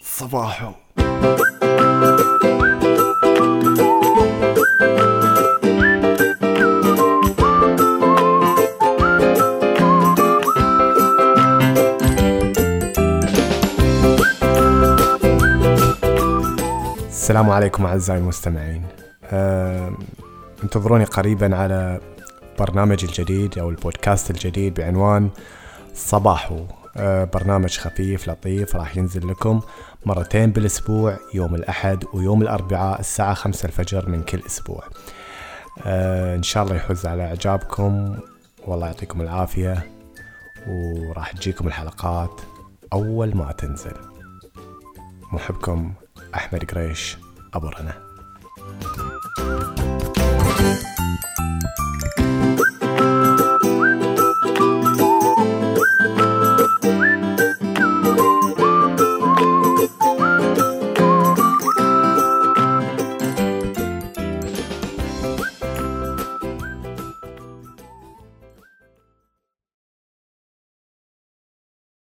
صباحو السلام عليكم أعزائي المستمعين. أه، انتظروني قريبا على برنامج الجديد أو البودكاست الجديد بعنوان صباحو. أه، برنامج خفيف لطيف راح ينزل لكم مرتين بالأسبوع يوم الأحد ويوم الأربعاء الساعة خمسة الفجر من كل أسبوع. أه، إن شاء الله يحوز على إعجابكم. والله يعطيكم العافية. وراح تجيكم الحلقات أول ما تنزل. محبكم أحمد قريش أبو رنا.